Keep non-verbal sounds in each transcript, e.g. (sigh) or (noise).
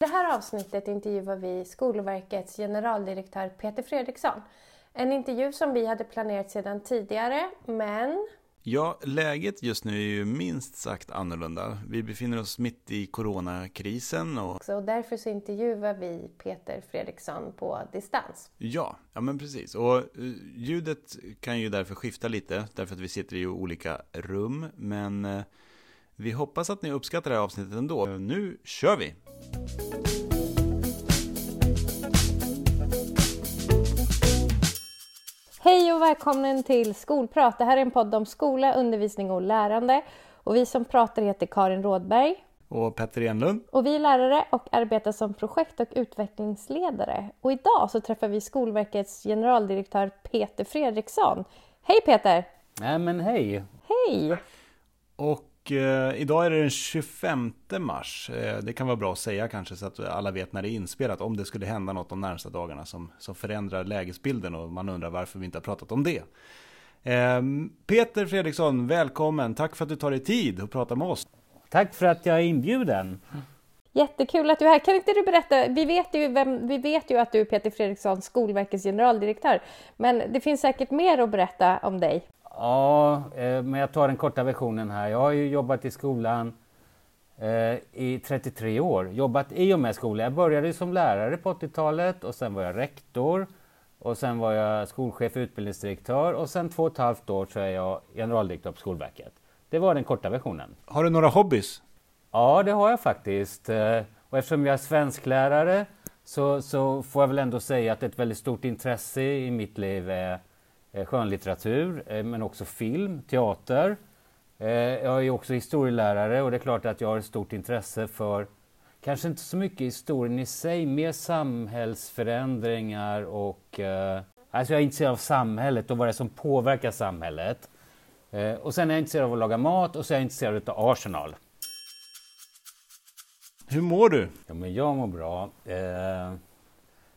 I det här avsnittet intervjuar vi Skolverkets generaldirektör Peter Fredriksson. En intervju som vi hade planerat sedan tidigare, men Ja, läget just nu är ju minst sagt annorlunda. Vi befinner oss mitt i coronakrisen och... och därför så intervjuar vi Peter Fredriksson på distans. Ja, ja men precis. Och eh, ljudet kan ju därför skifta lite, därför att vi sitter i olika rum. Men eh, vi hoppas att ni uppskattar det här avsnittet ändå. Nu kör vi! Hej och välkommen till Skolprat. Det här är en podd om skola, undervisning och lärande. Och vi som pratar heter Karin Rådberg. Och Petter Enlund. Och vi är lärare och arbetar som projekt och utvecklingsledare. Och idag så träffar vi Skolverkets generaldirektör Peter Fredriksson. Hej Peter! Nej men hej! Hej! Och eh, idag är det den 25 mars. Eh, det kan vara bra att säga kanske så att alla vet när det är inspelat. Om det skulle hända något de närmsta dagarna som, som förändrar lägesbilden och man undrar varför vi inte har pratat om det. Eh, Peter Fredriksson, välkommen. Tack för att du tar dig tid att prata med oss. Tack för att jag är inbjuden. Jättekul att du är här. Kan inte du berätta? Vi vet ju, vem, vi vet ju att du är Peter Fredriksson, Skolverkets generaldirektör. Men det finns säkert mer att berätta om dig. Ja, eh, men jag tar den korta versionen här. Jag har ju jobbat i skolan eh, i 33 år. Jobbat i och med skolan. Jag började som lärare på 80-talet och sen var jag rektor. Och sen var jag skolchef och utbildningsdirektör och sen två och ett halvt år så är jag generaldirektör på Skolverket. Det var den korta versionen. Har du några hobbys? Ja, det har jag faktiskt. Eh, och eftersom jag är svensklärare så, så får jag väl ändå säga att ett väldigt stort intresse i mitt liv är skönlitteratur, eh, men också film, teater. Eh, jag är också historielärare och det är klart att jag har ett stort intresse för kanske inte så mycket historien i sig, mer samhällsförändringar och alltså jag är intresserad av samhället och vad det är som påverkar samhället. Och sen är jag intresserad av att laga mat och så är jag intresserad av Arsenal. Hur mår du? Ja, men jag mår bra, eh,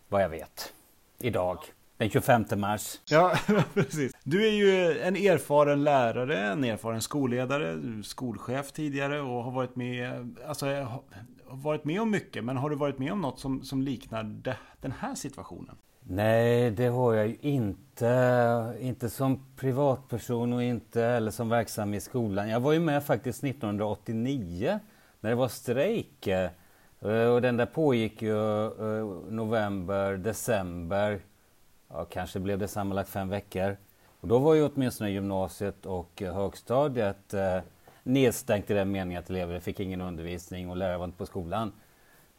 vad jag vet, idag. Den 25 mars. Ja, (laughs) precis. Du är ju en erfaren lärare, en erfaren skolledare, skolchef tidigare och har varit med, alltså, har varit med om mycket. Men har du varit med om något som, som liknar det, den här situationen? Nej, det har jag ju inte. Inte som privatperson och inte heller som verksam i skolan. Jag var ju med faktiskt 1989 när det var strejk. Och den där pågick ju eh, november, december ja, kanske blev det sammanlagt fem veckor. Och då var ju åtminstone gymnasiet och högstadiet eh, nedstängt i den meningen att elever fick ingen undervisning och lärare var inte på skolan.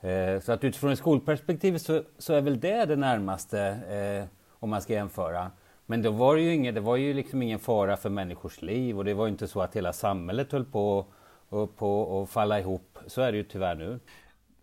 Eh, så att utifrån ett skolperspektiv så, så är väl det det närmaste eh, om man ska jämföra. Men då var det ju, inget, det var ju liksom ingen fara för människors liv och det var inte så att hela samhället höll på att falla ihop. Så är det ju tyvärr nu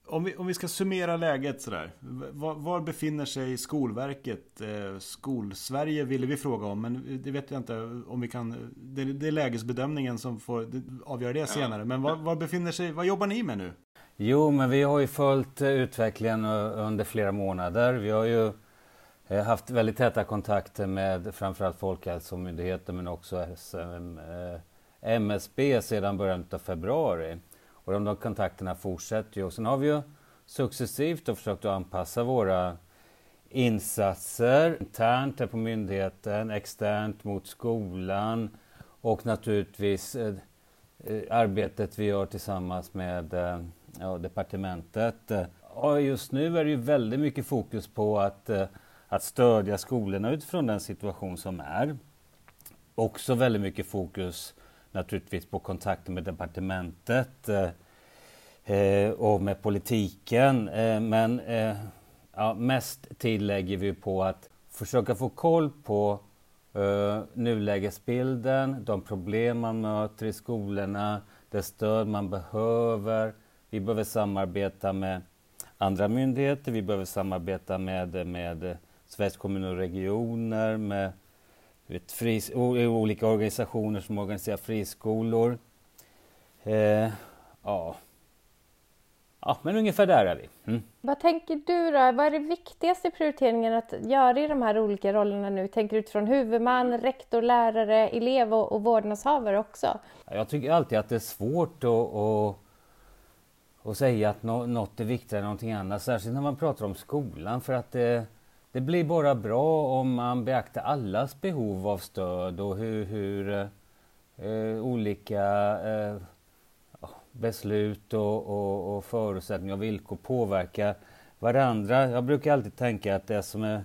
om vi, om vi ska summera läget sådär. Var, var befinner sig Skolverket? Eh, Skolsverige ville vi fråga om, men det vet jag inte om vi kan. Det, det är lägesbedömningen som får avgöra det senare. Men var, var befinner sig, vad jobbar ni med nu? Jo, men vi har ju följt utvecklingen under flera månader. Vi har ju eh, haft väldigt täta kontakter med framförallt Folkhälsomyndigheten men också MSB eh, sedan början av februari. Och de, de kontakterna fortsätter ju. Och sen har vi ju successivt försökt att anpassa våra insatser internt här på myndigheten, externt mot skolan och naturligtvis eh, eh, arbetet vi gör tillsammans med eh, ja, departementet. Och just nu är det ju väldigt mycket fokus på att, eh, att stödja skolorna utifrån den situation som är. Också väldigt mycket fokus naturligtvis på kontakter med departementet eh, eh, och med politiken. Eh, men eh, ja, mest tid lägger vi på att försöka få koll på eh, nulägesbilden, de problem man möter i skolorna, det stöd man behöver. Vi behöver samarbeta med andra myndigheter, vi behöver samarbeta med, med Sveriges kommuner och regioner, med vet, fris, olika organisationer som organiserar friskolor. Eh, ja. ja, men ungefär där är vi. Mm. Vad tänker du då? Vad är det viktigaste prioriteringen att göra i de här olika rollerna nu? Tänker du utifrån huvudman, rektor, lärare, elev och, och vårdnadshavare också? Jag tycker alltid att det är svårt att, att, och säga att något är viktigare än någonting annat, särskilt när man pratar om skolan för att det, det blir bara bra om man beaktar allas behov av stöd och hur, hur eh, olika eh, beslut och, och, och förutsättningar och villkor påverkar varandra. Jag brukar alltid tänka att det som är,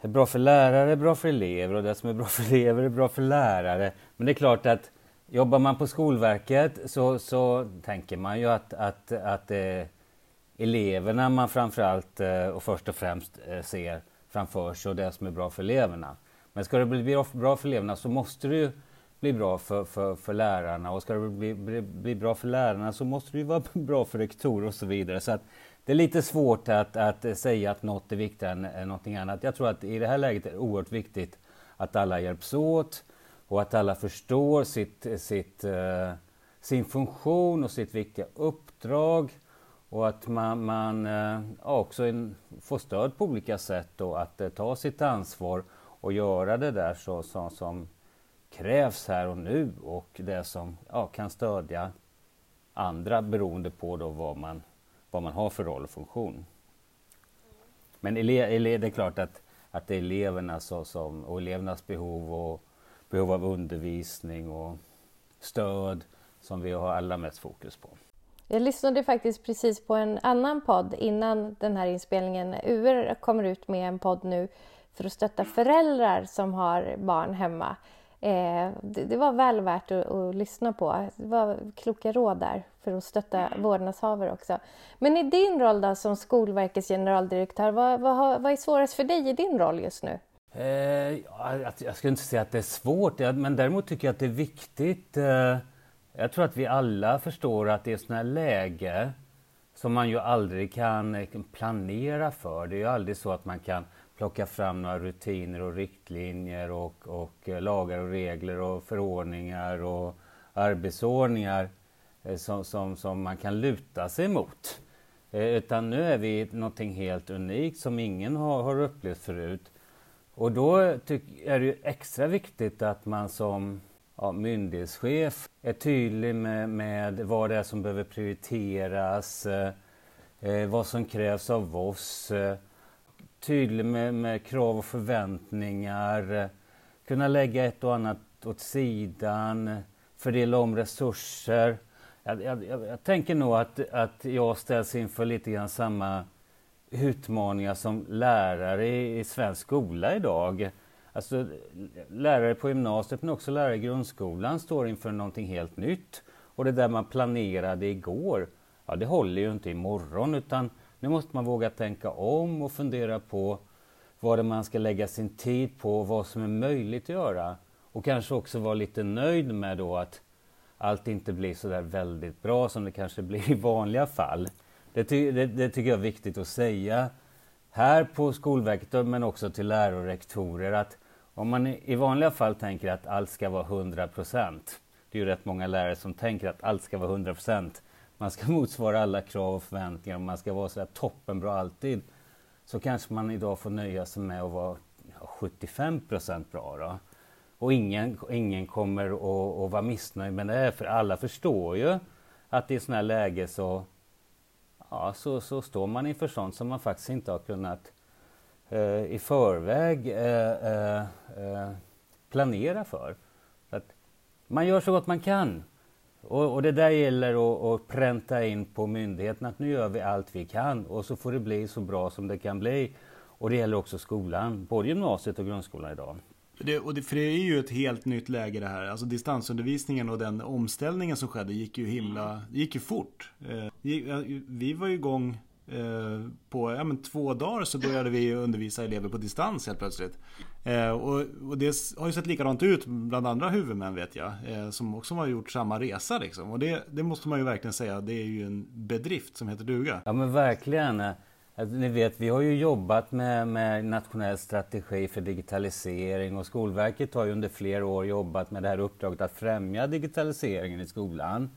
är bra för lärare är bra för elever och det som är bra (laughs) för elever är bra för lärare. Men det är klart att jobbar man på Skolverket så, så tänker man ju att, att, att eh, eleverna man framförallt eh, och först och främst eh, ser framför sig och det som är bra för eleverna. Men ska det bli bra för eleverna så måste det ju bli bra för, för, för lärarna och ska det bli, bli, bli bra för lärarna så måste det ju vara (laughs) bra för rektorer och så vidare. Så att det är lite svårt att, att eh, säga att något är viktigare än, än någonting annat. Jag tror att i det här läget är det oerhört viktigt att alla hjälps åt och att alla förstår sitt, sitt, uh, sin funktion och sitt viktiga uppdrag och att man, man eh, också får stöd på olika sätt och att eh, ta sitt ansvar och göra det där så, så, som krävs här och nu och det som ja, kan stödja andra beroende på då vad man, vad man har för roll och funktion. Men ele, ele, det är klart att, att det är eleverna så, som, och elevernas behov och behov av undervisning och stöd som vi har allra mest fokus på. Jag lyssnade faktiskt precis på en annan podd innan den här inspelningen. UR kommer ut med en podd nu för att stötta föräldrar som har barn hemma. Eh, det, det, var väl värt att, att, lyssna på. Det var kloka råd där för att stötta vårdnadshavare också. Men i din roll då som Skolverkets generaldirektör, vad, vad, vad är svårast för dig i din roll just nu? Eh, jag skulle inte säga att det är svårt, men däremot tycker jag att det är viktigt. Eh, jag tror att vi alla förstår att det är sådana här läge som man ju aldrig eh, kan planera för. Det är ju aldrig så att man kan plocka fram några rutiner och riktlinjer och, och eh, lagar och regler och förordningar och arbetsordningar eh, som, som, som man kan luta sig mot. Utan nu är vi någonting helt unikt som ingen har, har upplevt förut. Och då är det ju extra viktigt att man som ja, myndighetschef är tydlig med, med vad det är som behöver prioriteras, eh, eh, vad som krävs av oss, eh, tydlig med, med, krav och förväntningar, eh, kunna lägga ett och annat åt sidan, fördela om resurser. Jag, jag, jag, tänker nog att, att jag ställs inför lite grann samma utmaningar som lärare i, i svensk skola idag. Alltså, lärare på gymnasiet men också lärare i grundskolan står inför någonting helt nytt. Och det där man planerade igår, ja det håller ju inte imorgon utan nu måste man våga tänka om och fundera på vad det man ska lägga sin tid på, vad som är möjligt att göra. Och kanske också vara lite nöjd med då att allt inte blir så där väldigt bra som det kanske blir i vanliga fall. Det, ty det, det tycker jag är viktigt att säga här på Skolverket men också till lärare och rektorer att om man i vanliga fall tänker att allt ska vara 100 procent. Det är ju rätt många lärare som tänker att allt ska vara 100 procent man ska (laughs) motsvara alla krav och förväntningar och man ska vara sådär toppenbra alltid. Så kanske man idag får nöja sig med att vara 75 procent bra. Då. Och ingen, ingen kommer att, att vara missnöjd med det, för alla förstår ju att i sådana här läge så, ja, så, så står man inför sånt som man faktiskt inte har kunnat eh, i förväg eh, eh, eh, planera för. Så att man gör så gott man kan. Och, och, det där gäller att, att pränta in på myndigheten att nu gör vi allt vi kan och så får det bli så bra som det kan bli. Och det gäller också skolan, både gymnasiet och grundskolan idag. Det, och det, för det är ju ett helt nytt läge det här. Alltså distansundervisningen och den omställningen som skedde gick ju himla, gick ju fort. Eh, vi var ju igång Eh, på ja, men två dagar så började vi undervisa elever på distans helt plötsligt. Eh, och, och, det har ju sett likadant ut bland andra huvudmän vet jag. Eh, som också har gjort samma resa liksom. Och det, det, måste man ju verkligen säga, det är ju en bedrift som heter duga. Ja men verkligen. Alltså, ni vet, vi har ju jobbat med, med nationell strategi för digitalisering och Skolverket har ju under flera år jobbat med det här uppdraget att främja digitaliseringen i skolan.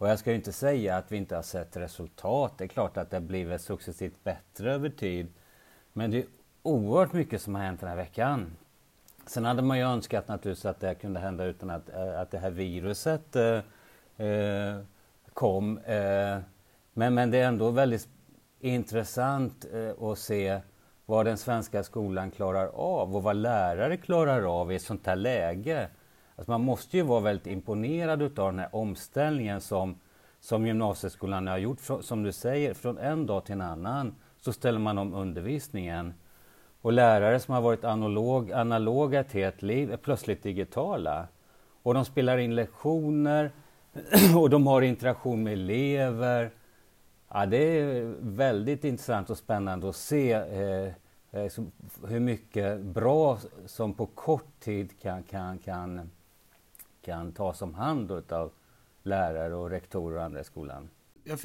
Och jag ska ju inte säga att vi inte har sett resultat. Det är klart att det har blivit successivt bättre över tid. Men det är oerhört mycket som har hänt den här veckan. Sen hade man ju önskat naturligtvis att det kunde hända utan att, eh, att det här viruset eh, eh kom. Eh, Men, men det är ändå väldigt intressant eh, att se vad den svenska skolan klarar av och vad lärare klarar av i ett sånt här läge. Alltså man måste ju vara väldigt imponerad utav den här omställningen som, som gymnasieskolan har gjort. Som du säger, från en dag till en annan så ställer man om undervisningen. Och lärare som har varit analog, analoga ett helt liv är plötsligt digitala. Och de spelar in lektioner (clears throat) och de har interaktion med elever. Ja, det är väldigt intressant och spännande att se eh, eh hur mycket bra som på kort tid kan, kan, kan, kan tas om hand av lärare och rektorer och andra i skolan.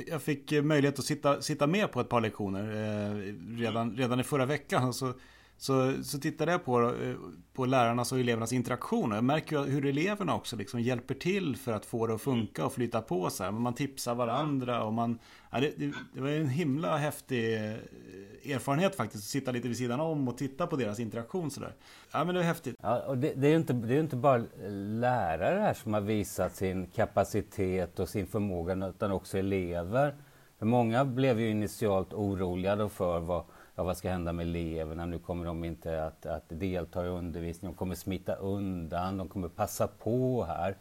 Jag fick, eh, möjlighet att sitta, sitta med på ett par lektioner eh, redan, redan i förra veckan. Så så, så tittade jag på, eh, på lärarnas och elevernas interaktion. Jag märker ju hur eleverna också liksom hjälper till för att få det att funka och flyta på. Så här. Man tipsar varandra och man... Ja, det, det, det, var en himla häftig eh, erfarenhet faktiskt. Att sitta lite vid sidan om och titta på deras interaktion. Så där. Ja, men det var häftigt. Ja, och det, det är ju inte, det är inte bara lärare här som har visat sin kapacitet och sin förmåga utan också elever. För många blev ju initialt oroliga för vad ja, vad ska hända med eleverna? Nu kommer de inte att, att delta i undervisningen, de kommer smita undan, de kommer passa på här.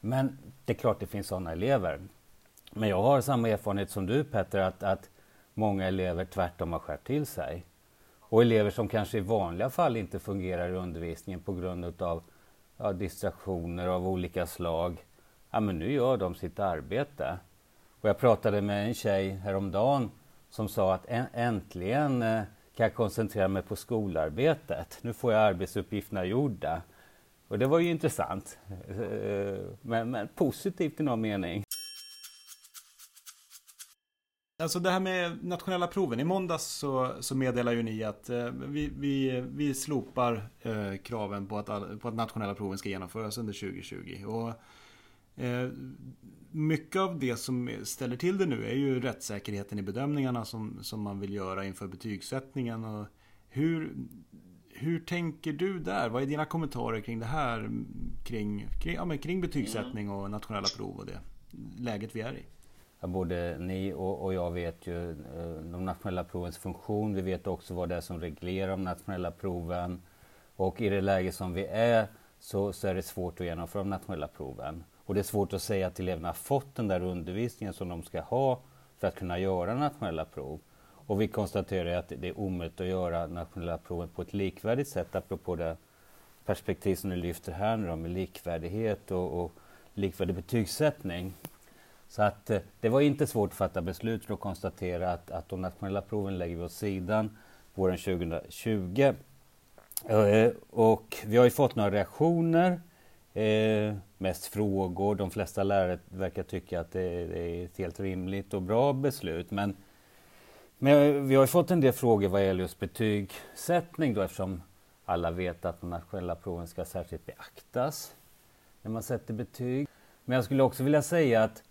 Men det är klart det finns sådana elever. Men jag har samma erfarenhet som du Petter, att, att många elever tvärtom har skärpt till sig. Och elever som kanske i vanliga fall inte fungerar i undervisningen på grund av ja, distraktioner av olika slag. Ja, men nu gör de sitt arbete. Och jag pratade med en tjej häromdagen som sa att äntligen eh, kan jag koncentrera mig på skolarbetet. Nu får jag arbetsuppgifterna gjorda. Och det var ju intressant, eh, men, men positivt i någon mening. Alltså det här med nationella proven. I måndags så, så meddelar ju ni att eh, vi, vi, vi slopar eh, kraven på att, på att nationella proven ska genomföras under 2020. Och, Eh, mycket av det som ställer till det nu är ju rättssäkerheten i bedömningarna som, som man vill göra inför betygssättningen. Och hur, hur tänker du där? Vad är dina kommentarer kring det här? Kring, kring, ja, men kring betygssättning och nationella prov och det läget vi är i? Både ni och, och jag vet ju eh, de nationella provens funktion. Vi vet också vad det är som reglerar de nationella proven. Och i det läge som vi är så, så är det svårt att genomföra de nationella proven. Och det är svårt att säga att eleverna har fått den där undervisningen som de ska ha för att kunna göra nationella prov. Och vi konstaterar att det är omöjligt att göra nationella proven på ett likvärdigt sätt apropå det perspektiv som ni lyfter här nu då, med likvärdighet och, och likvärdig betygssättning. Så att eh, det var inte svårt att fatta beslut för att konstatera att, att de nationella proven lägger vi åt sidan våren 2020. Eh, och vi har ju fått några reaktioner Eh, mest frågor. De flesta lärare verkar tycka att det, det, är ett helt rimligt och bra beslut. Men, men vi har fått en del frågor vad gäller just betygssättning då eftersom alla vet att de nationella proven ska särskilt beaktas när man sätter betyg. Men jag skulle också vilja säga att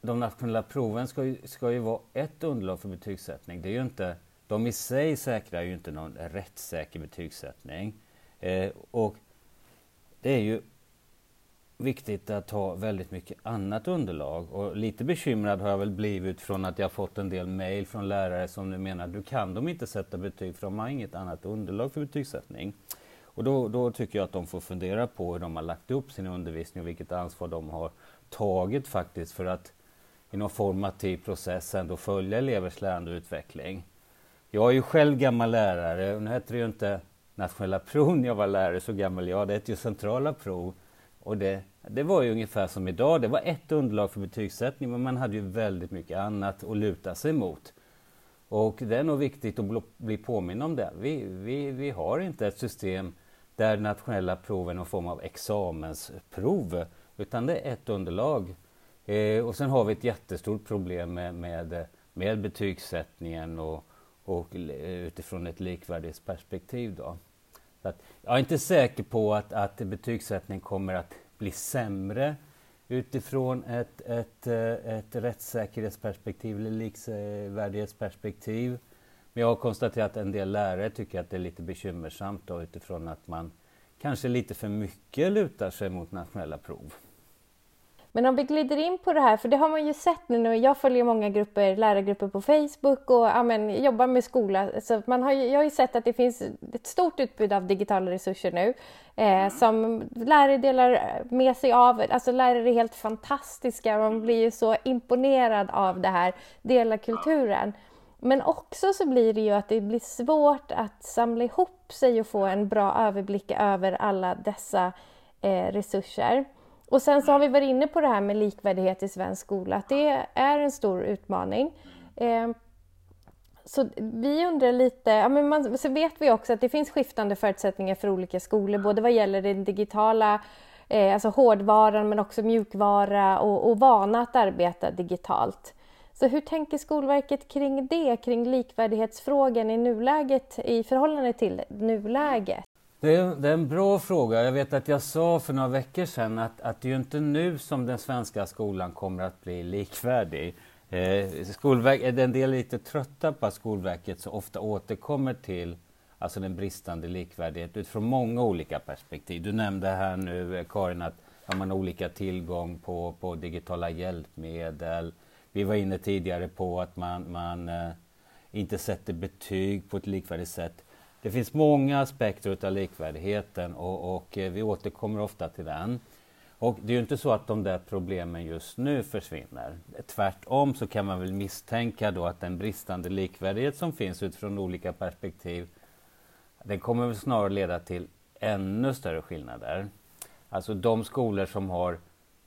de nationella proven ska ju, ska ju vara ett underlag för betygssättning. Det är ju inte, de i sig säkrar ju inte någon rättssäker betygssättning. Eh, och det är ju viktigt att ha väldigt mycket annat underlag. Och lite bekymrad har jag väl blivit från att jag fått en del mejl från lärare som nu menar du kan de inte sätta betyg för de har inget annat underlag för betygssättning. Och då, då tycker jag att de får fundera på hur de har lagt upp sin undervisning och vilket ansvar de har tagit faktiskt för att i någon formativ process ändå följa elevers lärande och utveckling. Jag är ju själv gammal lärare och nu heter det ju inte nationella (laughs) prov när jag var lärare, så gammal jag det hette ju centrala prov. Och det, det var ju ungefär som idag, det var ett underlag för betygssättning men man hade ju väldigt mycket annat att luta sig mot. Och det är nog viktigt att bli påminn om det. Vi, vi, vi har inte ett system där nationella prov är någon form av examensprov utan det är ett underlag. Eh, och sen har vi ett jättestort problem med, med, med betygssättningen och, och utifrån ett likvärdighetsperspektiv. Då. Så att jag är inte säker på att, att betygssättning kommer att bli sämre utifrån ett, ett, eh, ett rättssäkerhetsperspektiv eller likvärdighetsperspektiv. Men jag har konstaterat att en del lärare tycker att det är lite bekymmersamt då, utifrån att man kanske lite för mycket lutar sig mot nationella prov. Men om vi glider in på det här, för det har man ju sett nu. Jag följer många grupper, lärargrupper på Facebook och ja, men, jobbar med skola. Så man har, jag har ju sett att det finns ett stort utbud av digitala resurser nu eh, som lärare delar med sig av. Alltså lärare är helt fantastiska. Man blir ju så imponerad av det här, dela kulturen. Men också så blir det ju att det blir svårt att samla ihop sig och få en bra överblick över alla dessa eh, resurser. Och sen så har vi varit inne på det här med likvärdighet i svensk skola, att det är en stor utmaning. Eh, så vi undrar lite, ja men man, så vet vi också att det finns skiftande förutsättningar för olika skolor, både vad gäller den digitala, eh, alltså hårdvaran men också mjukvara och, och vana att arbeta digitalt. Så hur tänker Skolverket kring det, kring likvärdighetsfrågan i nuläget i förhållande till nuläget? Det är, det är, en bra fråga. Jag vet att jag sa för några veckor sedan att, att det är ju inte nu som den svenska skolan kommer att bli likvärdig. Eh, Skolverk, en del är lite trötta på att Skolverket så ofta återkommer till alltså den bristande likvärdighet utifrån många olika perspektiv. Du nämnde här nu, eh, Karin, att ja, man har olika tillgång på, på digitala hjälpmedel. Vi var inne tidigare på att man, man eh, inte sätter betyg på ett likvärdigt sätt. Det finns många aspekter av likvärdigheten och, och eh, vi återkommer ofta till den. Och det är ju inte så att de där problemen just nu försvinner. Tvärtom så kan man väl misstänka då att den bristande likvärdighet som finns utifrån olika perspektiv, den kommer väl snarare leda till ännu större skillnader. Alltså de skolor som har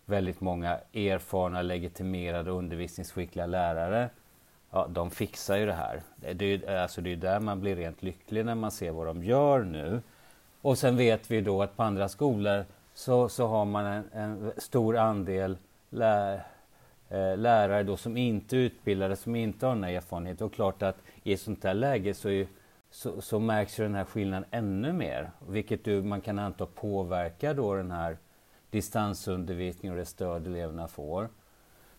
väldigt många erfarna, legitimerade, undervisningsskickliga lärare ja, de fixar ju det här. Det är ju alltså det är där man blir rent lycklig när man ser vad de gör nu. Och sen vet vi då att på andra skolor så, så har man en, en stor andel lä, eh, lärare då som inte är utbildade, som inte har den här erfarenheten. Och klart att i ett sånt här läge så, är, så, så märks ju den här skillnaden ännu mer. Vilket du, man kan anta påverkar då den här distansundervisningen och det stöd eleverna får.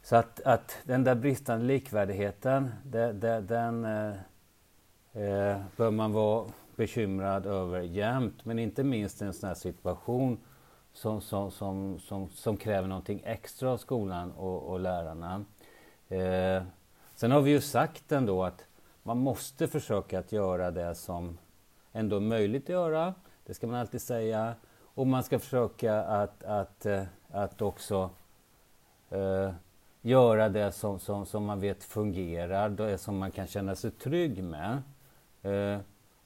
Så att, att den där bristande likvärdigheten, det, det, den eh, eh, bör man vara bekymrad över jämt. Men inte minst i en sån här situation som, som, som, som, som kräver någonting extra av skolan och, och lärarna. Eh, sen har vi ju sagt ändå att man måste försöka att göra det som ändå är möjligt att göra. Det ska man alltid säga. Och man ska försöka att, att, eh, att också eh, göra det som, som, som man vet fungerar, det som man kan känna sig trygg med. Eh,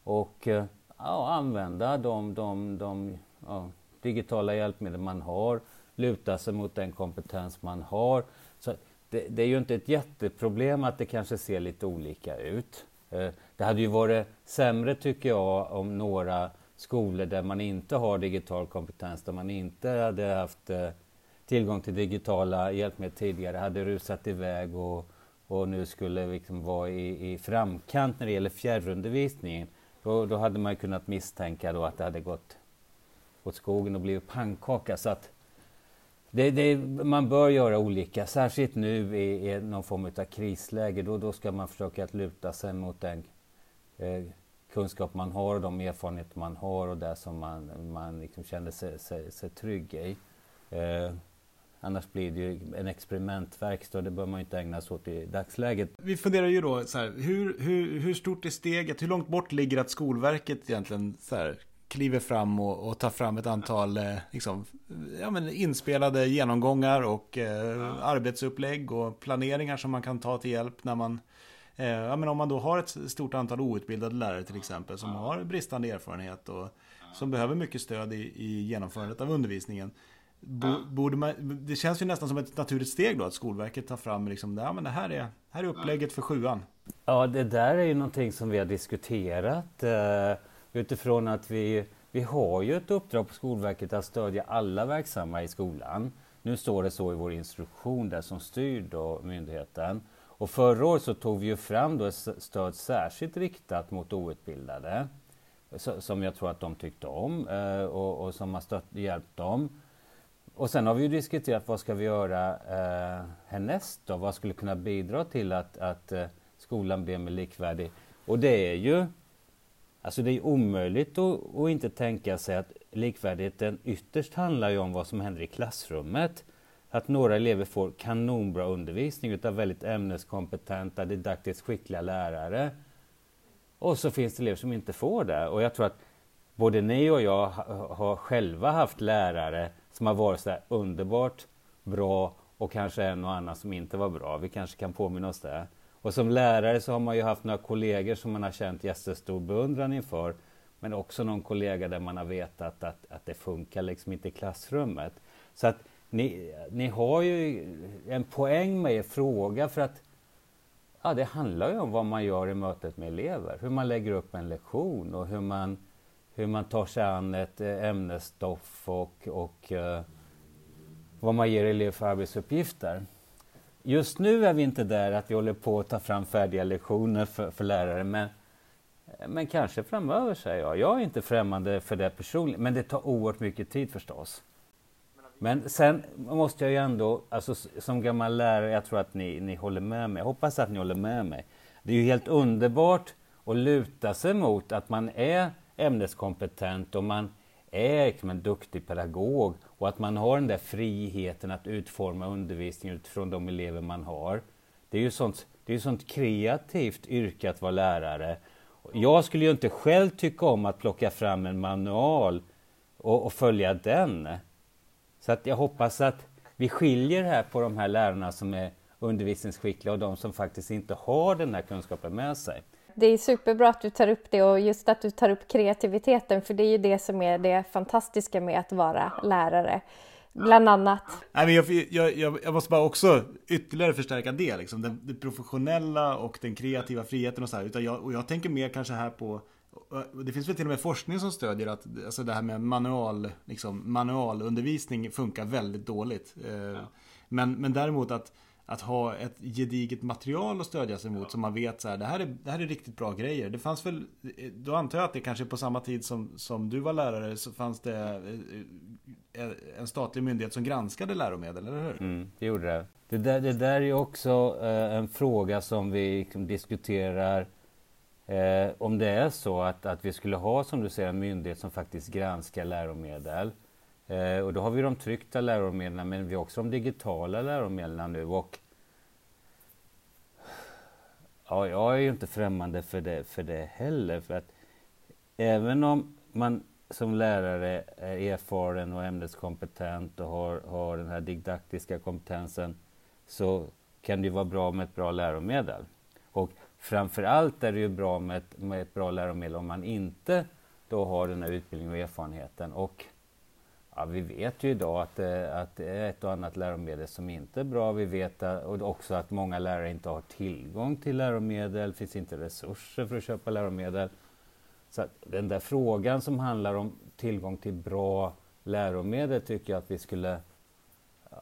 och eh, ja, använda de, de, de ja, digitala hjälpmedel man har, luta sig mot den kompetens man har. Så det, det, är ju inte ett jätteproblem att det kanske ser lite olika ut. Eh, det hade ju varit sämre tycker jag om några skolor där man inte har digital kompetens, där man inte hade haft eh, tillgång till digitala hjälpmedel tidigare hade rusat iväg och, och nu skulle liksom vara i, i framkant när det gäller fjärrundervisningen. Då, då hade man kunnat misstänka då att det hade gått åt skogen och blivit pannkaka. Så att det, det, man bör göra olika, särskilt nu i, i någon form av krisläge. Då, då ska man försöka att luta sig mot den eh, kunskap man har och de erfarenheter man har och det som man, man liksom känner sig, sig, sig trygg i. Eh, Annars blir det ju en experimentverkstad det bör man inte ägna sig åt i dagsläget. Vi funderar ju då så här, hur, hur, hur stort är steget? Hur långt bort ligger att Skolverket egentligen så här, kliver fram och, och tar fram ett antal eh, liksom, ja, men inspelade genomgångar och eh, arbetsupplägg och planeringar som man kan ta till hjälp när man eh, ja, men om man då har ett stort antal outbildade lärare till exempel som har bristande erfarenhet och som behöver mycket stöd i, i genomförandet av undervisningen. Borde man, det känns ju nästan som ett naturligt steg då att Skolverket tar fram liksom, ja, men det här är, här är upplägget för sjuan. Ja, det där är ju någonting som vi har diskuterat eh, utifrån att vi, vi har ju ett uppdrag på Skolverket att stödja alla verksamma i skolan. Nu står det så i vår instruktion där som styr då myndigheten. Och förra året så tog vi ju fram då ett stöd särskilt riktat mot outbildade som jag tror att de tyckte om eh, och, och som har stött, hjälpt dem. Och sen har vi ju diskuterat vad ska vi göra eh, härnäst då? Vad skulle kunna bidra till att, att eh, skolan blir mer likvärdig? Och det är ju Alltså det är omöjligt att, att, inte tänka sig att likvärdigheten ytterst handlar ju om vad som händer i klassrummet. att några elever får kanonbra undervisning utav väldigt ämneskompetenta, didaktiskt skickliga lärare. Och så finns det elever som inte får det. Och jag tror att både ni och jag har själva haft lärare som har varit så där underbart bra och kanske en och annan som inte var bra. Vi kanske kan påminna oss det. Och som lärare så har man ju haft några kollegor som man har känt jättestor beundran inför. Men också någon kollega där man har vetat att, att det funkar liksom inte i klassrummet. Så att ni, ni har ju en poäng med er fråga för att ja, det handlar ju om vad man gör i mötet med elever. Hur man lägger upp en lektion och hur man, hur man tar sig an ett eh, ämnesstoff och, och uh, vad man ger elever för arbetsuppgifter. Just nu är vi inte där att vi håller på att ta fram färdiga lektioner för, för lärare men, eh, men kanske framöver säger jag. Jag är inte främmande för det personligen men det tar oerhört mycket tid förstås. Men sen måste jag ju ändå, alltså som gammal lärare, jag tror att ni, ni håller med mig. Jag hoppas att ni håller med mig. Det är ju helt underbart att luta sig mot att man är ämneskompetent och man är liksom en duktig pedagog och att man har den där friheten att utforma undervisningen utifrån de elever man har. Det är ju sånt, det är sånt kreativt yrke att vara lärare. Jag skulle ju inte själv tycka om att plocka fram en manual och, och följa den. Så att jag hoppas att vi skiljer här på de här lärarna som är undervisningsskickliga och de som faktiskt inte har den här kunskapen med sig. Det är superbra att du tar upp det och just att du tar upp kreativiteten för det är ju det som är det fantastiska med att vara lärare. Bland annat. Nej, men jag, jag, jag, måste bara också ytterligare förstärka det, liksom, det, det professionella och den kreativa friheten och så här. Utan jag, och jag tänker mer kanske här på det finns väl till och med forskning som stödjer att alltså det här med manual, liksom, manualundervisning funkar väldigt dåligt. Eh, ja. Men, men däremot att, att ha ett gediget material att stödja sig mot ja. som man vet så här, det här, är, det här är riktigt bra grejer. Det fanns väl, då antar jag att det kanske på samma tid som, som du var lärare så fanns det eh, en statlig myndighet som granskade läromedel, eller hur? Mm, det gjorde det. Det där, det där är också eh, en fråga som vi liksom diskuterar Eh, om det är så att, att vi skulle ha, som du säger, en myndighet som faktiskt granskar läromedel. Eh, och då har vi de tryckta läromedlen, men vi har också de digitala läromedlen nu. Och, ja, jag är ju inte främmande för det, för det heller. För att även om man som lärare är erfaren och ämneskompetent och har, har den här didaktiska kompetensen så kan det vara bra med ett bra läromedel. Och Framförallt är det ju bra med ett, med ett bra läromedel om man inte då har den här utbildningen och erfarenheten. Och ja, vi vet ju idag att det, att det är ett och annat läromedel som inte är bra. Vi vet och också att många lärare inte har tillgång till läromedel, det finns inte resurser för att köpa läromedel. Så den där frågan som handlar om tillgång till bra läromedel tycker jag att vi skulle eh,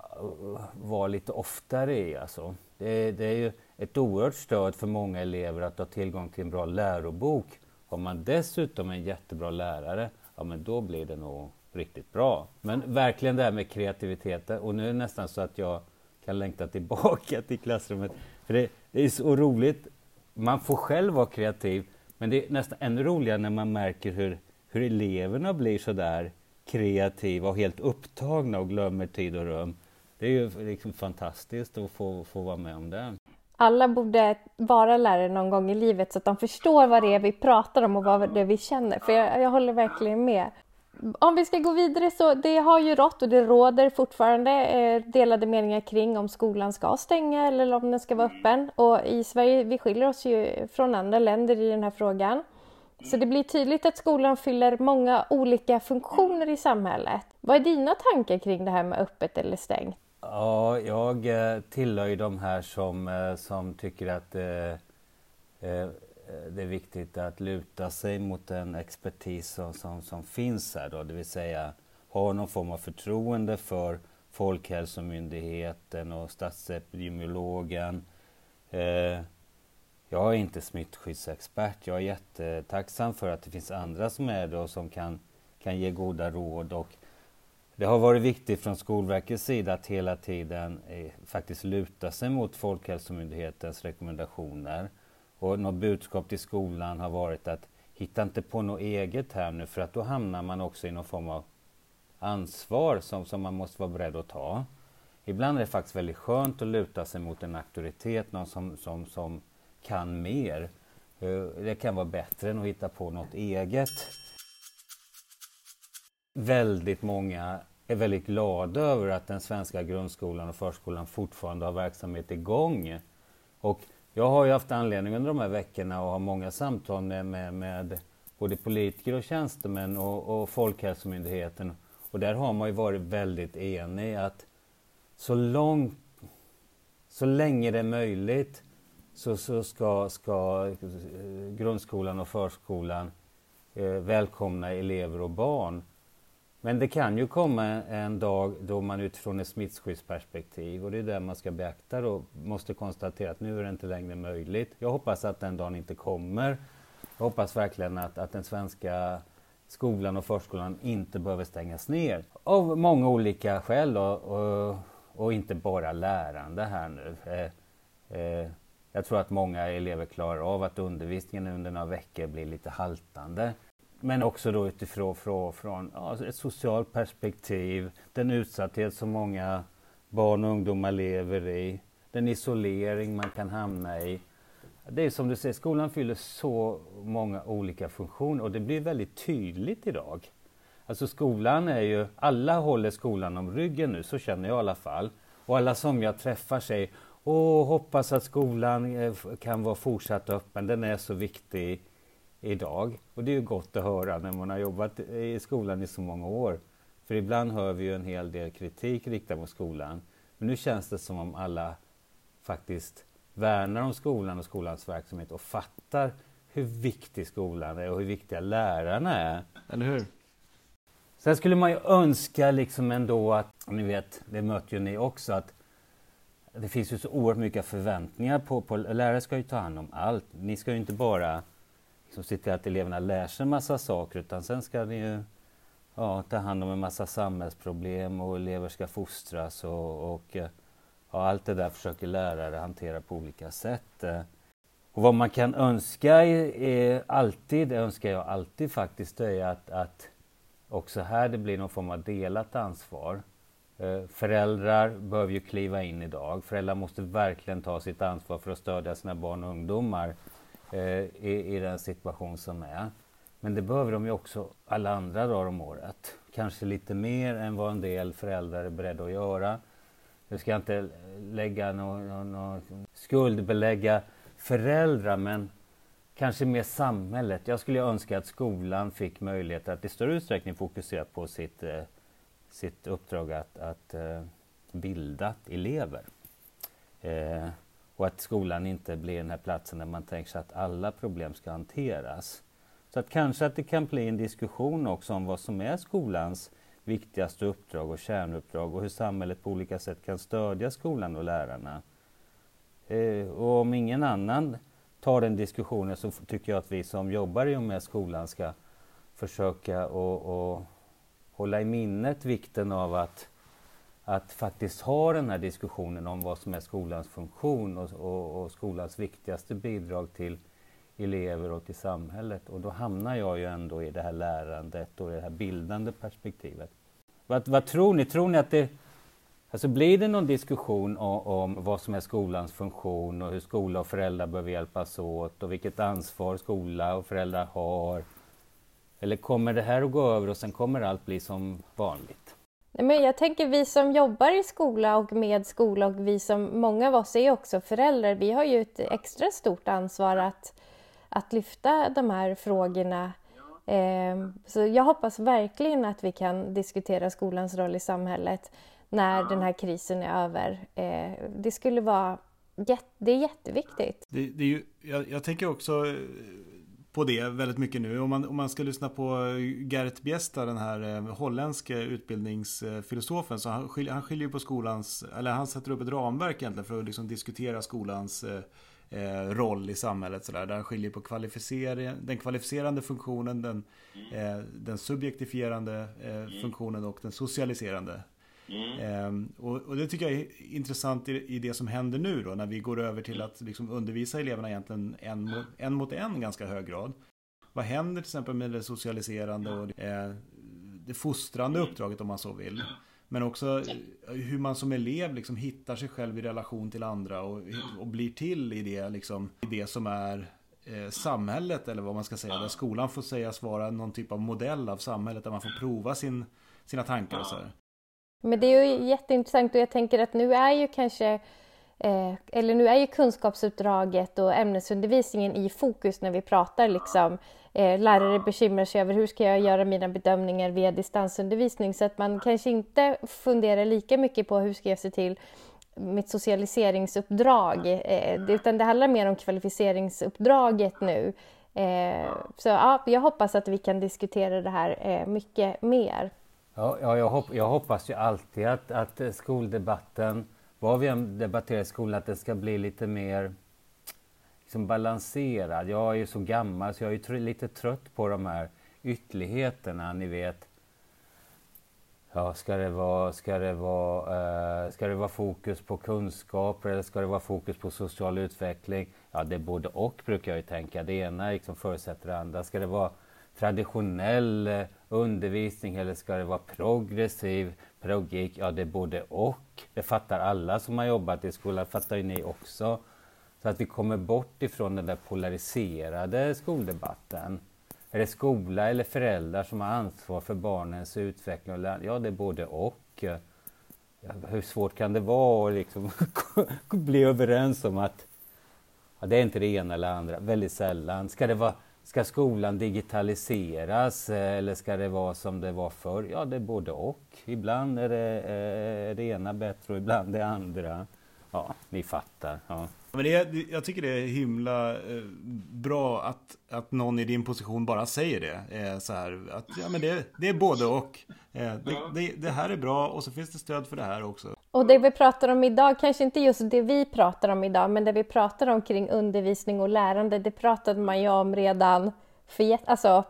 vara lite oftare i. Alltså. Det, det är ju ett oerhört stöd för många elever att ha tillgång till en bra lärobok. Har man dessutom en jättebra lärare, ja men då blir det nog riktigt bra. Men verkligen det här med kreativiteten och nu är det nästan så att jag kan längta tillbaka till klassrummet. För det, det är så roligt. Man får själv vara kreativ, men det är nästan ännu roligare när man märker hur, hur eleverna blir så där kreativa och helt upptagna och glömmer tid och rum. Det är ju liksom fantastiskt att få, få vara med om det alla borde vara lärare någon gång i livet så att de förstår vad det är vi pratar om och vad det är vi känner. För jag, jag håller verkligen med. Om vi ska gå vidare så det har ju rått och det råder fortfarande eh, delade meningar kring om skolan ska stänga eller om den ska vara öppen. Och i Sverige, vi skiljer oss ju från andra länder i den här frågan. Så det blir tydligt att skolan fyller många olika funktioner i samhället. Vad är dina tankar kring det här med öppet eller stängt? Ja, jag eh, tillhör ju de här som, eh, som tycker att eh, Eh, det är viktigt att luta sig mot den expertis som, som, som finns här då, det vill säga ha någon form av förtroende för Folkhälsomyndigheten och statsepidemiologen. Eh, jag är inte smittskyddsexpert. Jag är jättetacksam för att det finns andra som är det och som kan, kan ge goda råd och det har varit viktigt från Skolverkets sida att hela tiden eh, faktiskt luta sig mot Folkhälsomyndighetens rekommendationer. Och något budskap till skolan har varit att hitta inte på något eget här nu för att då hamnar man också i någon form av ansvar som, som man måste vara beredd att ta. Ibland är det faktiskt väldigt skönt att luta sig mot en auktoritet, någon som, som, som kan mer. Eh, det kan vara bättre än att hitta på något eget. Väldigt många är väldigt glada över att den svenska grundskolan och förskolan fortfarande har verksamhet igång. Och jag har ju haft anledning under de här veckorna att ha många samtal med, med, med både politiker och tjänstemän och, och Folkhälsomyndigheten. Och där har man ju varit väldigt enig att så långt, så länge det är möjligt så, så ska, ska eh, grundskolan och förskolan eh, välkomna elever och barn. Men det kan ju komma en dag då man utifrån ett smittskyddsperspektiv och det är det man ska beakta då måste konstatera att nu är det inte längre möjligt. Jag hoppas att den dagen inte kommer. Jag hoppas verkligen att, att den svenska skolan och förskolan inte behöver stängas ner av många olika skäl då, och, och inte bara lärande här nu. Eh, eh, jag tror att många elever klarar av att undervisningen under några veckor blir lite haltande. Men också då utifrån från, från ja, alltså ett socialt perspektiv, den utsatthet som många barn och ungdomar lever i, den isolering man kan hamna i. Det är som du säger, skolan fyller så många olika funktioner och det blir väldigt tydligt idag. Alltså skolan är ju, alla håller skolan om ryggen nu, så känner jag i alla fall. Och alla som jag träffar säger, åh, hoppas att skolan eh, kan vara fortsatt öppen, den är så viktig idag. Och det är ju gott att höra när man har jobbat i skolan i så många år. För ibland hör vi ju en hel del kritik riktad mot skolan. Men nu känns det som om alla faktiskt värnar om skolan och skolans verksamhet och fattar hur viktig skolan är och hur viktiga lärarna är. Eller hur? Sen skulle man ju önska liksom ändå att, ni vet, det möter ju ni också, att det finns ju så oerhört mycket förväntningar på, på lärare ska ju ta hand om allt. Ni ska ju inte bara liksom se till att eleverna lär sig en massa saker utan sen ska ni ju ja, ta hand om en massa samhällsproblem och elever ska fostras och, och eh, ja, allt det där försöker lärare hantera på olika sätt. Och vad man kan önska är, är alltid, det önskar jag alltid faktiskt, det är att, att också här det blir någon form av delat ansvar. Eh, föräldrar behöver ju kliva in idag. Föräldrar måste verkligen ta sitt ansvar för att stödja sina barn och ungdomar Eh, i, i den situation som är. Men det behöver de ju också alla andra dagar om året. Kanske lite mer än vad en del föräldrar är beredda att göra. Nu ska jag inte lägga någon, någon, någon skuldbelägga föräldrar men kanske mer samhället. Jag skulle önska att skolan fick möjlighet att i större utsträckning fokusera på sitt, eh, sitt uppdrag att, att eh, bilda elever. Eh, och att skolan inte blir den här platsen där man tänker sig att alla problem ska hanteras. Så att kanske att det kan bli en diskussion också om vad som är skolans viktigaste uppdrag och kärnuppdrag och hur samhället på olika sätt kan stödja skolan och lärarna. Eh, och om ingen annan tar den diskussionen så tycker jag att vi som jobbar i och med skolan ska försöka och, och hålla i minnet vikten av att, att faktiskt ha den här diskussionen om vad som är skolans funktion och, och, och skolans viktigaste bidrag till elever och till samhället. Och då hamnar jag ju ändå i det här lärandet och det här bildande perspektivet. Vad, vad tror ni? Tror ni att det Alltså blir det någon diskussion om, om, vad som är skolans funktion och hur skola och föräldrar behöver hjälpas åt och vilket ansvar skola och föräldrar har? Eller kommer det här att gå över och sen kommer allt bli som vanligt? Men jag tänker vi som jobbar i skola och med skola och vi som, många av oss är också föräldrar, vi har ju ett extra stort ansvar att, att lyfta de här frågorna. Ehm, så jag hoppas verkligen att vi kan diskutera skolans roll i samhället när den här krisen är över. Eh, det skulle vara det är jätteviktigt. Det, det är ju, jag, jag, tänker också eh, på det väldigt mycket nu. Om man, om man ska lyssna på Gert Biesta, den här eh, holländske utbildningsfilosofen, så han skiljer, han skiljer på skolans, eller han sätter upp ett ramverk egentligen för att liksom diskutera skolans eh, roll i samhället. Så där, där han skiljer på kvalificering, den kvalificerande funktionen, den, eh, den subjektifierande eh, funktionen och den socialiserande Mm. Ehm, och, och, det tycker jag är intressant i, i, det som händer nu då när vi går över till att liksom undervisa eleverna egentligen en mot en, mot en ganska hög grad. Vad händer till exempel med det socialiserande och det, det fostrande uppdraget om man så vill? Men också hur man som elev liksom hittar sig själv i relation till andra och, och blir till i det, liksom, i det som är eh, samhället eller vad man ska säga. Där skolan får sägas vara någon typ av modell av samhället där man får prova sin, sina tankar och så här. Men det är ju jätteintressant och jag tänker att nu är ju kanske Eh, eller nu är ju kunskapsuppdraget och ämnesundervisningen i fokus när vi pratar liksom eh, lärare bekymrar sig över hur ska jag göra mina bedömningar via distansundervisning så att man kanske inte funderar lika mycket på hur ska jag se till mitt socialiseringsuppdrag eh, utan det handlar mer om kvalificeringsuppdraget nu. Eh, så ja, jag hoppas att vi kan diskutera det här eh, mycket mer. Ja, ja jag, hopp, jag hoppas ju alltid att, att eh, skoldebatten vad vi än debatterar i skolan, att den ska bli lite mer liksom balanserad. Jag är ju så gammal så jag är lite trött på de här ytterligheterna, ni vet. Ja, ska det vara, ska det vara, eh, ska det vara fokus på kunskaper eller ska det vara fokus på social utveckling? Ja, det är både och brukar jag ju tänka. Det ena liksom förutsätter det andra. Ska det vara traditionell eh, undervisning eller ska det vara progressiv pedagogik? Ja, det är både och. Det fattar alla som har jobbat i skolan, fattar ju ni också. Så att vi kommer bort ifrån den där polariserade skoldebatten. Är det skola eller föräldrar som har ansvar för barnens utveckling? Och Ja, det är både och. Ja, hur svårt kan det vara att liksom (laughs) bli överens om att ja, det är inte det ena eller andra? Väldigt sällan. Ska det vara Ska skolan digitaliseras eh, eller ska det vara som det var förr? Ja, det är både och. Ibland är det, är eh, det ena bättre och ibland det andra. Ja, ni fattar. Ja. Men det jag tycker det är himla eh, bra att, att någon i din position bara säger det. Eh, så här, att ja, men det, det är både och. Det, det, det, här är bra och så finns det stöd för det här också. Och det vi pratar om idag, kanske inte just det vi pratar om idag, men det vi pratar om kring undervisning och lärande, det pratade man ju om redan för alltså,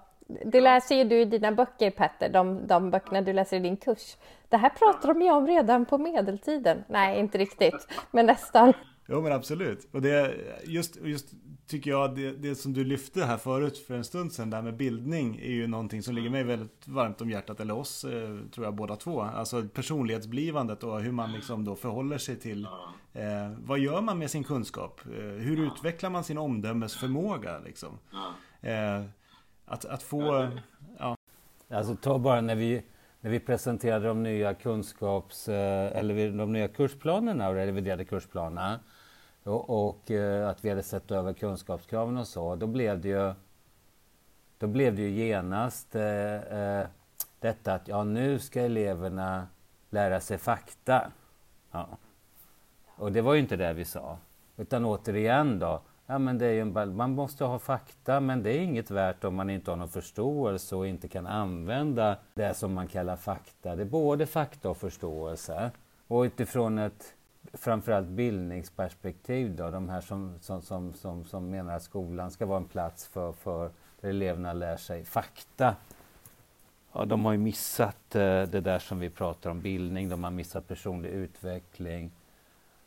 det läser ju du i dina böcker Petter, de, de böckerna du läser i din kurs. Det här pratar de ju om redan på medeltiden. Nej, inte riktigt, men nästan. Jo men absolut. Och det just, just tycker jag det, det som du lyfte här förut för en stund sedan där med bildning är ju någonting som ligger mig väldigt varmt om hjärtat, eller oss eh, tror jag båda två. Alltså personlighetsblivandet och hur man liksom då förhåller sig till eh, vad gör man med sin kunskap? Eh, hur utvecklar man sin omdömesförmåga liksom? Eh, att, att få, ja. Alltså ta bara när vi när vi presenterade de nya kunskaps eh, eller de nya kursplanerna och reviderade kursplanerna och, och eh, att vi hade sett över kunskapskraven och så, då blev det ju då blev det ju genast eh, eh, detta att ja, nu ska eleverna lära sig fakta. Ja. Och det var ju inte det vi sa. Utan återigen då, ja, men det är ju en, man måste ha fakta men det är inget värt om man inte har någon förståelse och inte kan använda det som man kallar fakta. Det är både fakta och förståelse. Och utifrån ett framförallt bildningsperspektiv då, de här som, som, som, som, som menar att skolan ska vara en plats för, för där eleverna lär sig fakta. Ja, de har ju missat eh, det där som vi pratar om, bildning, de har missat personlig utveckling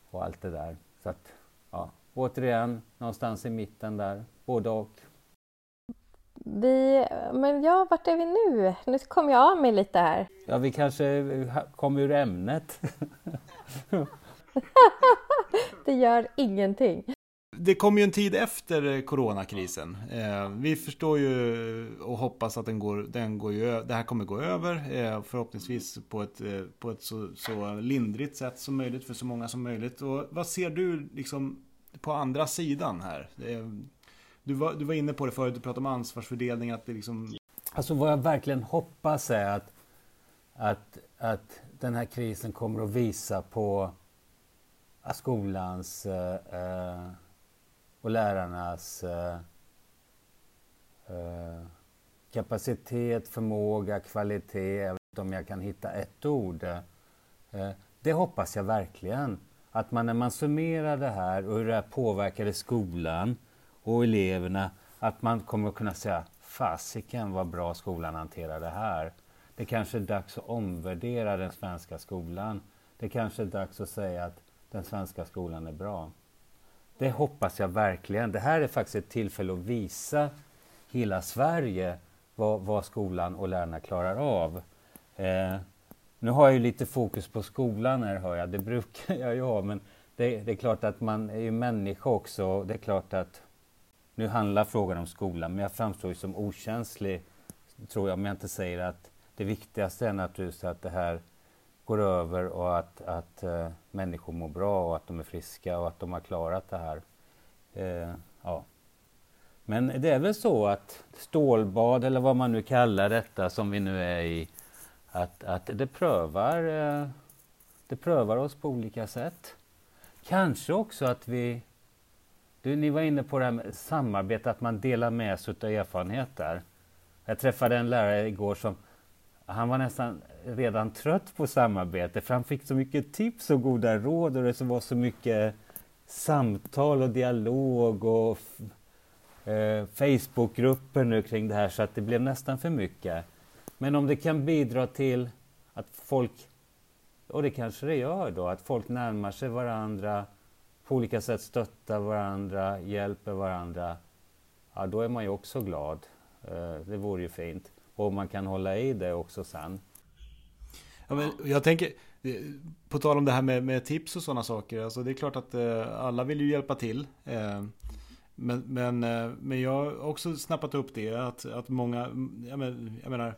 och allt det där. Så att, ja, återigen, någonstans i mitten där, både och. Vi, men ja, vart är vi nu? Nu kom jag av mig lite här. Ja, vi kanske kom ur ämnet. (laughs) (laughs) det gör ingenting. Det kommer ju en tid efter coronakrisen. Eh, vi förstår ju och hoppas att den går, den går ju, det här kommer gå över. Eh, förhoppningsvis på ett, eh, på ett så, så, lindrigt sätt som möjligt för så många som möjligt. Och vad ser du liksom på andra sidan här? Du var, du var inne på det förut, du pratade om ansvarsfördelning. Att det liksom... Alltså vad jag verkligen hoppas är att, att, att den här krisen kommer att visa på Eh, skolans eh, eh, och lärarnas eh, eh, kapacitet, förmåga, kvalitet. Jag vet inte om jag kan hitta ett ord. Det hoppas jag verkligen. Att man när man summerar det här och hur det här påverkade skolan och eleverna, att man kommer att kunna säga fasiken vad bra skolan hanterar det här. Det kanske är dags att omvärdera den svenska skolan. Det kanske är dags att säga att den svenska skolan är bra. Det hoppas jag verkligen. Det här är faktiskt ett tillfälle att visa hela Sverige vad, vad skolan och lärarna klarar av. Eh, Nu har jag ju lite fokus på skolan här hör jag, det brukar (laughs) jag ju ha men det, det är klart att man är ju människa också. Det är klart att nu handlar frågan om skolan men jag framstår ju som okänslig tror jag om jag inte säger att det viktigaste är naturligtvis att det här går över och att, att uh, människor mår bra och att de är friska och att de har klarat det här. Eh, ja. Men det är väl så att stålbad eller vad man nu kallar detta som vi nu är i, att, att det, prövar, eh, det prövar oss på olika sätt. Kanske också att vi... Du, ni var inne på det här med samarbete, att man delar med sig av erfarenheter. Jag träffade en lärare igår som han var nästan redan trött på samarbete för han fick så mycket tips och goda råd och det var så mycket samtal och dialog och eh, Facebookgrupper nu kring det här så att det blev nästan för mycket. Men om det kan bidra till att folk, och det kanske det gör då, att folk närmar sig varandra, på olika sätt stöttar varandra, hjälper varandra, ja då är man ju också glad. Eh, det vore ju fint. Och man kan hålla i det också sen. Ja, men jag tänker, på tal om det här med, med tips och sådana saker. Alltså det är klart att eh, alla vill ju hjälpa till. Eh, men, men, eh, men jag har också snappat upp det att, att många, jag, men, jag menar,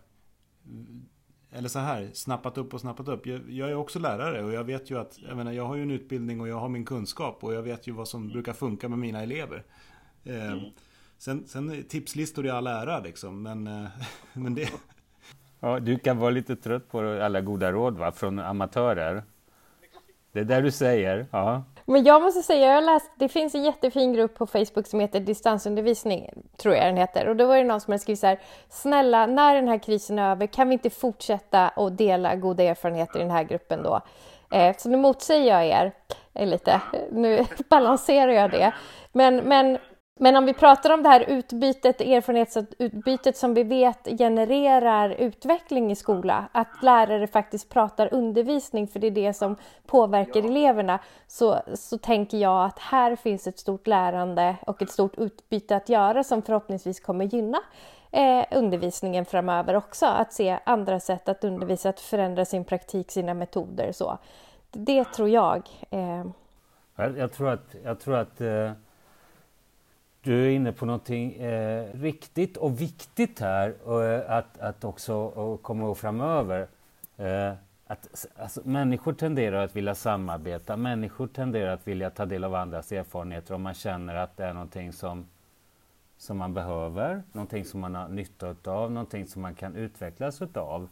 eller så här, snappat upp och snappat upp. Jag, jag, är också lärare och jag vet ju att, jag menar, jag har ju en utbildning och jag har min kunskap och jag vet ju vad som brukar funka med mina elever. Eh, mm. Sen, sen tipslistor i all ära liksom, men, eh, (laughs) men det... Ja, du kan vara lite trött på alla goda råd va, från amatörer. Det är det du säger. Ja. Men jag måste säga, jag har läst, det finns en jättefin grupp på Facebook som heter distansundervisning, tror jag den heter. Och då var det någon som hade skrivit så här, snälla, när den här krisen är över, kan vi inte fortsätta att dela goda erfarenheter i den här gruppen då? Eh, så nu motsäger jag er eh, lite, nu (laughs) balanserar jag det. Men, men men om vi pratar om det här utbytet, erfarenhetsutbytet som vi vet genererar utveckling i skola, att lärare faktiskt pratar undervisning för det är det som påverkar eleverna, så, så tänker jag att här finns ett stort lärande och ett stort utbyte att göra som förhoppningsvis kommer gynna eh, undervisningen framöver också, att se andra sätt att undervisa, att förändra sin praktik, sina metoder så. Det tror jag. Eh. Jag, tror att, jag tror att eh du är inne på någonting eh, riktigt och viktigt här och, att, att också och komma ihåg framöver. Eh, att alltså, människor tenderar att vilja samarbeta, människor tenderar att vilja ta del av andras erfarenheter om man känner att det är någonting som, som man behöver, någonting som man har nytta av, någonting som man kan utvecklas utav.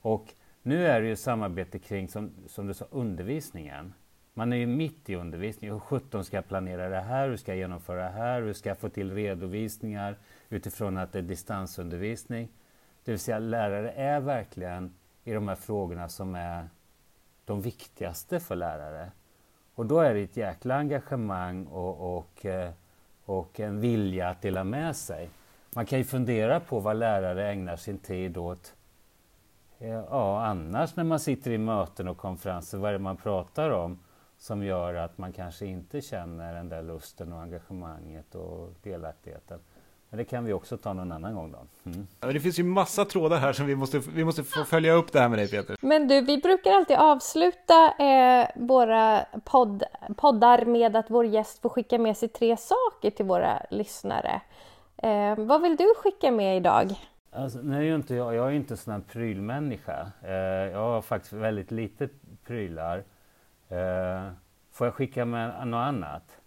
Och nu är det ju samarbete kring, som, som du sa, undervisningen. Man är ju mitt i undervisningen. Hur sjutton ska jag planera det här? Hur ska jag genomföra det här? Hur ska jag få till redovisningar utifrån att det är distansundervisning? Det vill säga lärare är verkligen i de här frågorna som är de viktigaste för lärare. Och då är det ett jäkla engagemang och, och, eh, och en vilja att dela med sig. Man kan ju fundera på vad lärare ägnar sin tid åt eh, Ja, annars när man sitter i möten och konferenser, vad är det man pratar om? Som gör att man kanske inte känner den där lusten och engagemanget och delaktigheten. Men det kan vi också ta någon annan gång då. Mm. Det finns ju massa trådar här som vi måste, vi måste få följa upp det här med dig Peter. Men du, vi brukar alltid avsluta eh, våra podd, poddar med att vår gäst får skicka med sig tre saker till våra lyssnare. Eh, vad vill du skicka med idag? Alltså, nej, jag, inte, jag, jag är inte en sån här prylmänniska. Eh, jag har faktiskt väldigt lite prylar. Eh, får jag skicka med något annat?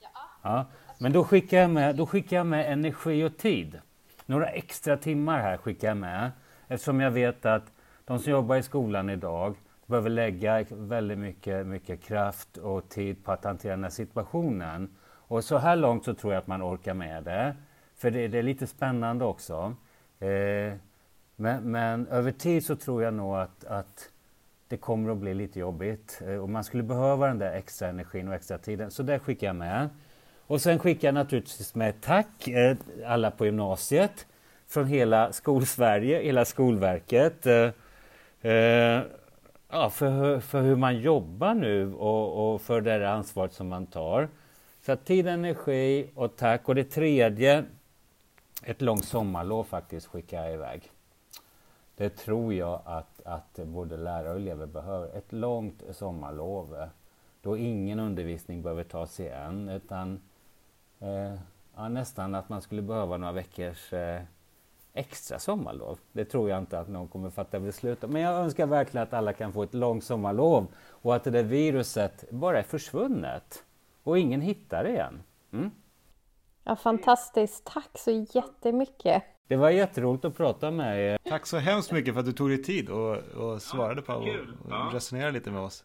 Ja. ja. Men då skickar, jag med, då skickar jag med energi och tid. Några extra timmar här skickar jag med. Eftersom jag vet att de som jobbar i skolan idag behöver lägga väldigt mycket, mycket kraft och tid på att hantera den här situationen. Och så här långt så tror jag att man orkar med det. För det, det är lite spännande också. Eh, men, men, över tid så tror jag nog att, att det kommer att bli lite jobbigt eh, och man skulle behöva den där extra energin och extra tiden. Så det skickar jag med. Och sen skickar jag naturligtvis med tack eh, alla på gymnasiet från hela Skolsverige, hela Skolverket. Eh, ja, för, för hur man jobbar nu och, och för det ansvaret som man tar. Så tid, energi och tack. Och det tredje, ett långt sommarlov faktiskt skickar jag iväg. det tror jag att, att både lärare och elever behöver. Ett långt sommarlov eh, då ingen undervisning behöver tas igen utan eh, ja, nästan att man skulle behöva några veckors eh, extra sommarlov. Det tror jag inte att någon kommer fatta beslut om. Men jag önskar verkligen att alla kan få ett långt sommarlov och att det där viruset bara är försvunnet och ingen hittar det igen. Mm? Ja, fantastiskt. Tack så jättemycket. Det var jätteroligt att prata med er. Tack så hemskt mycket för att du tog dig tid och, och svarade på och, och resonerade lite med oss.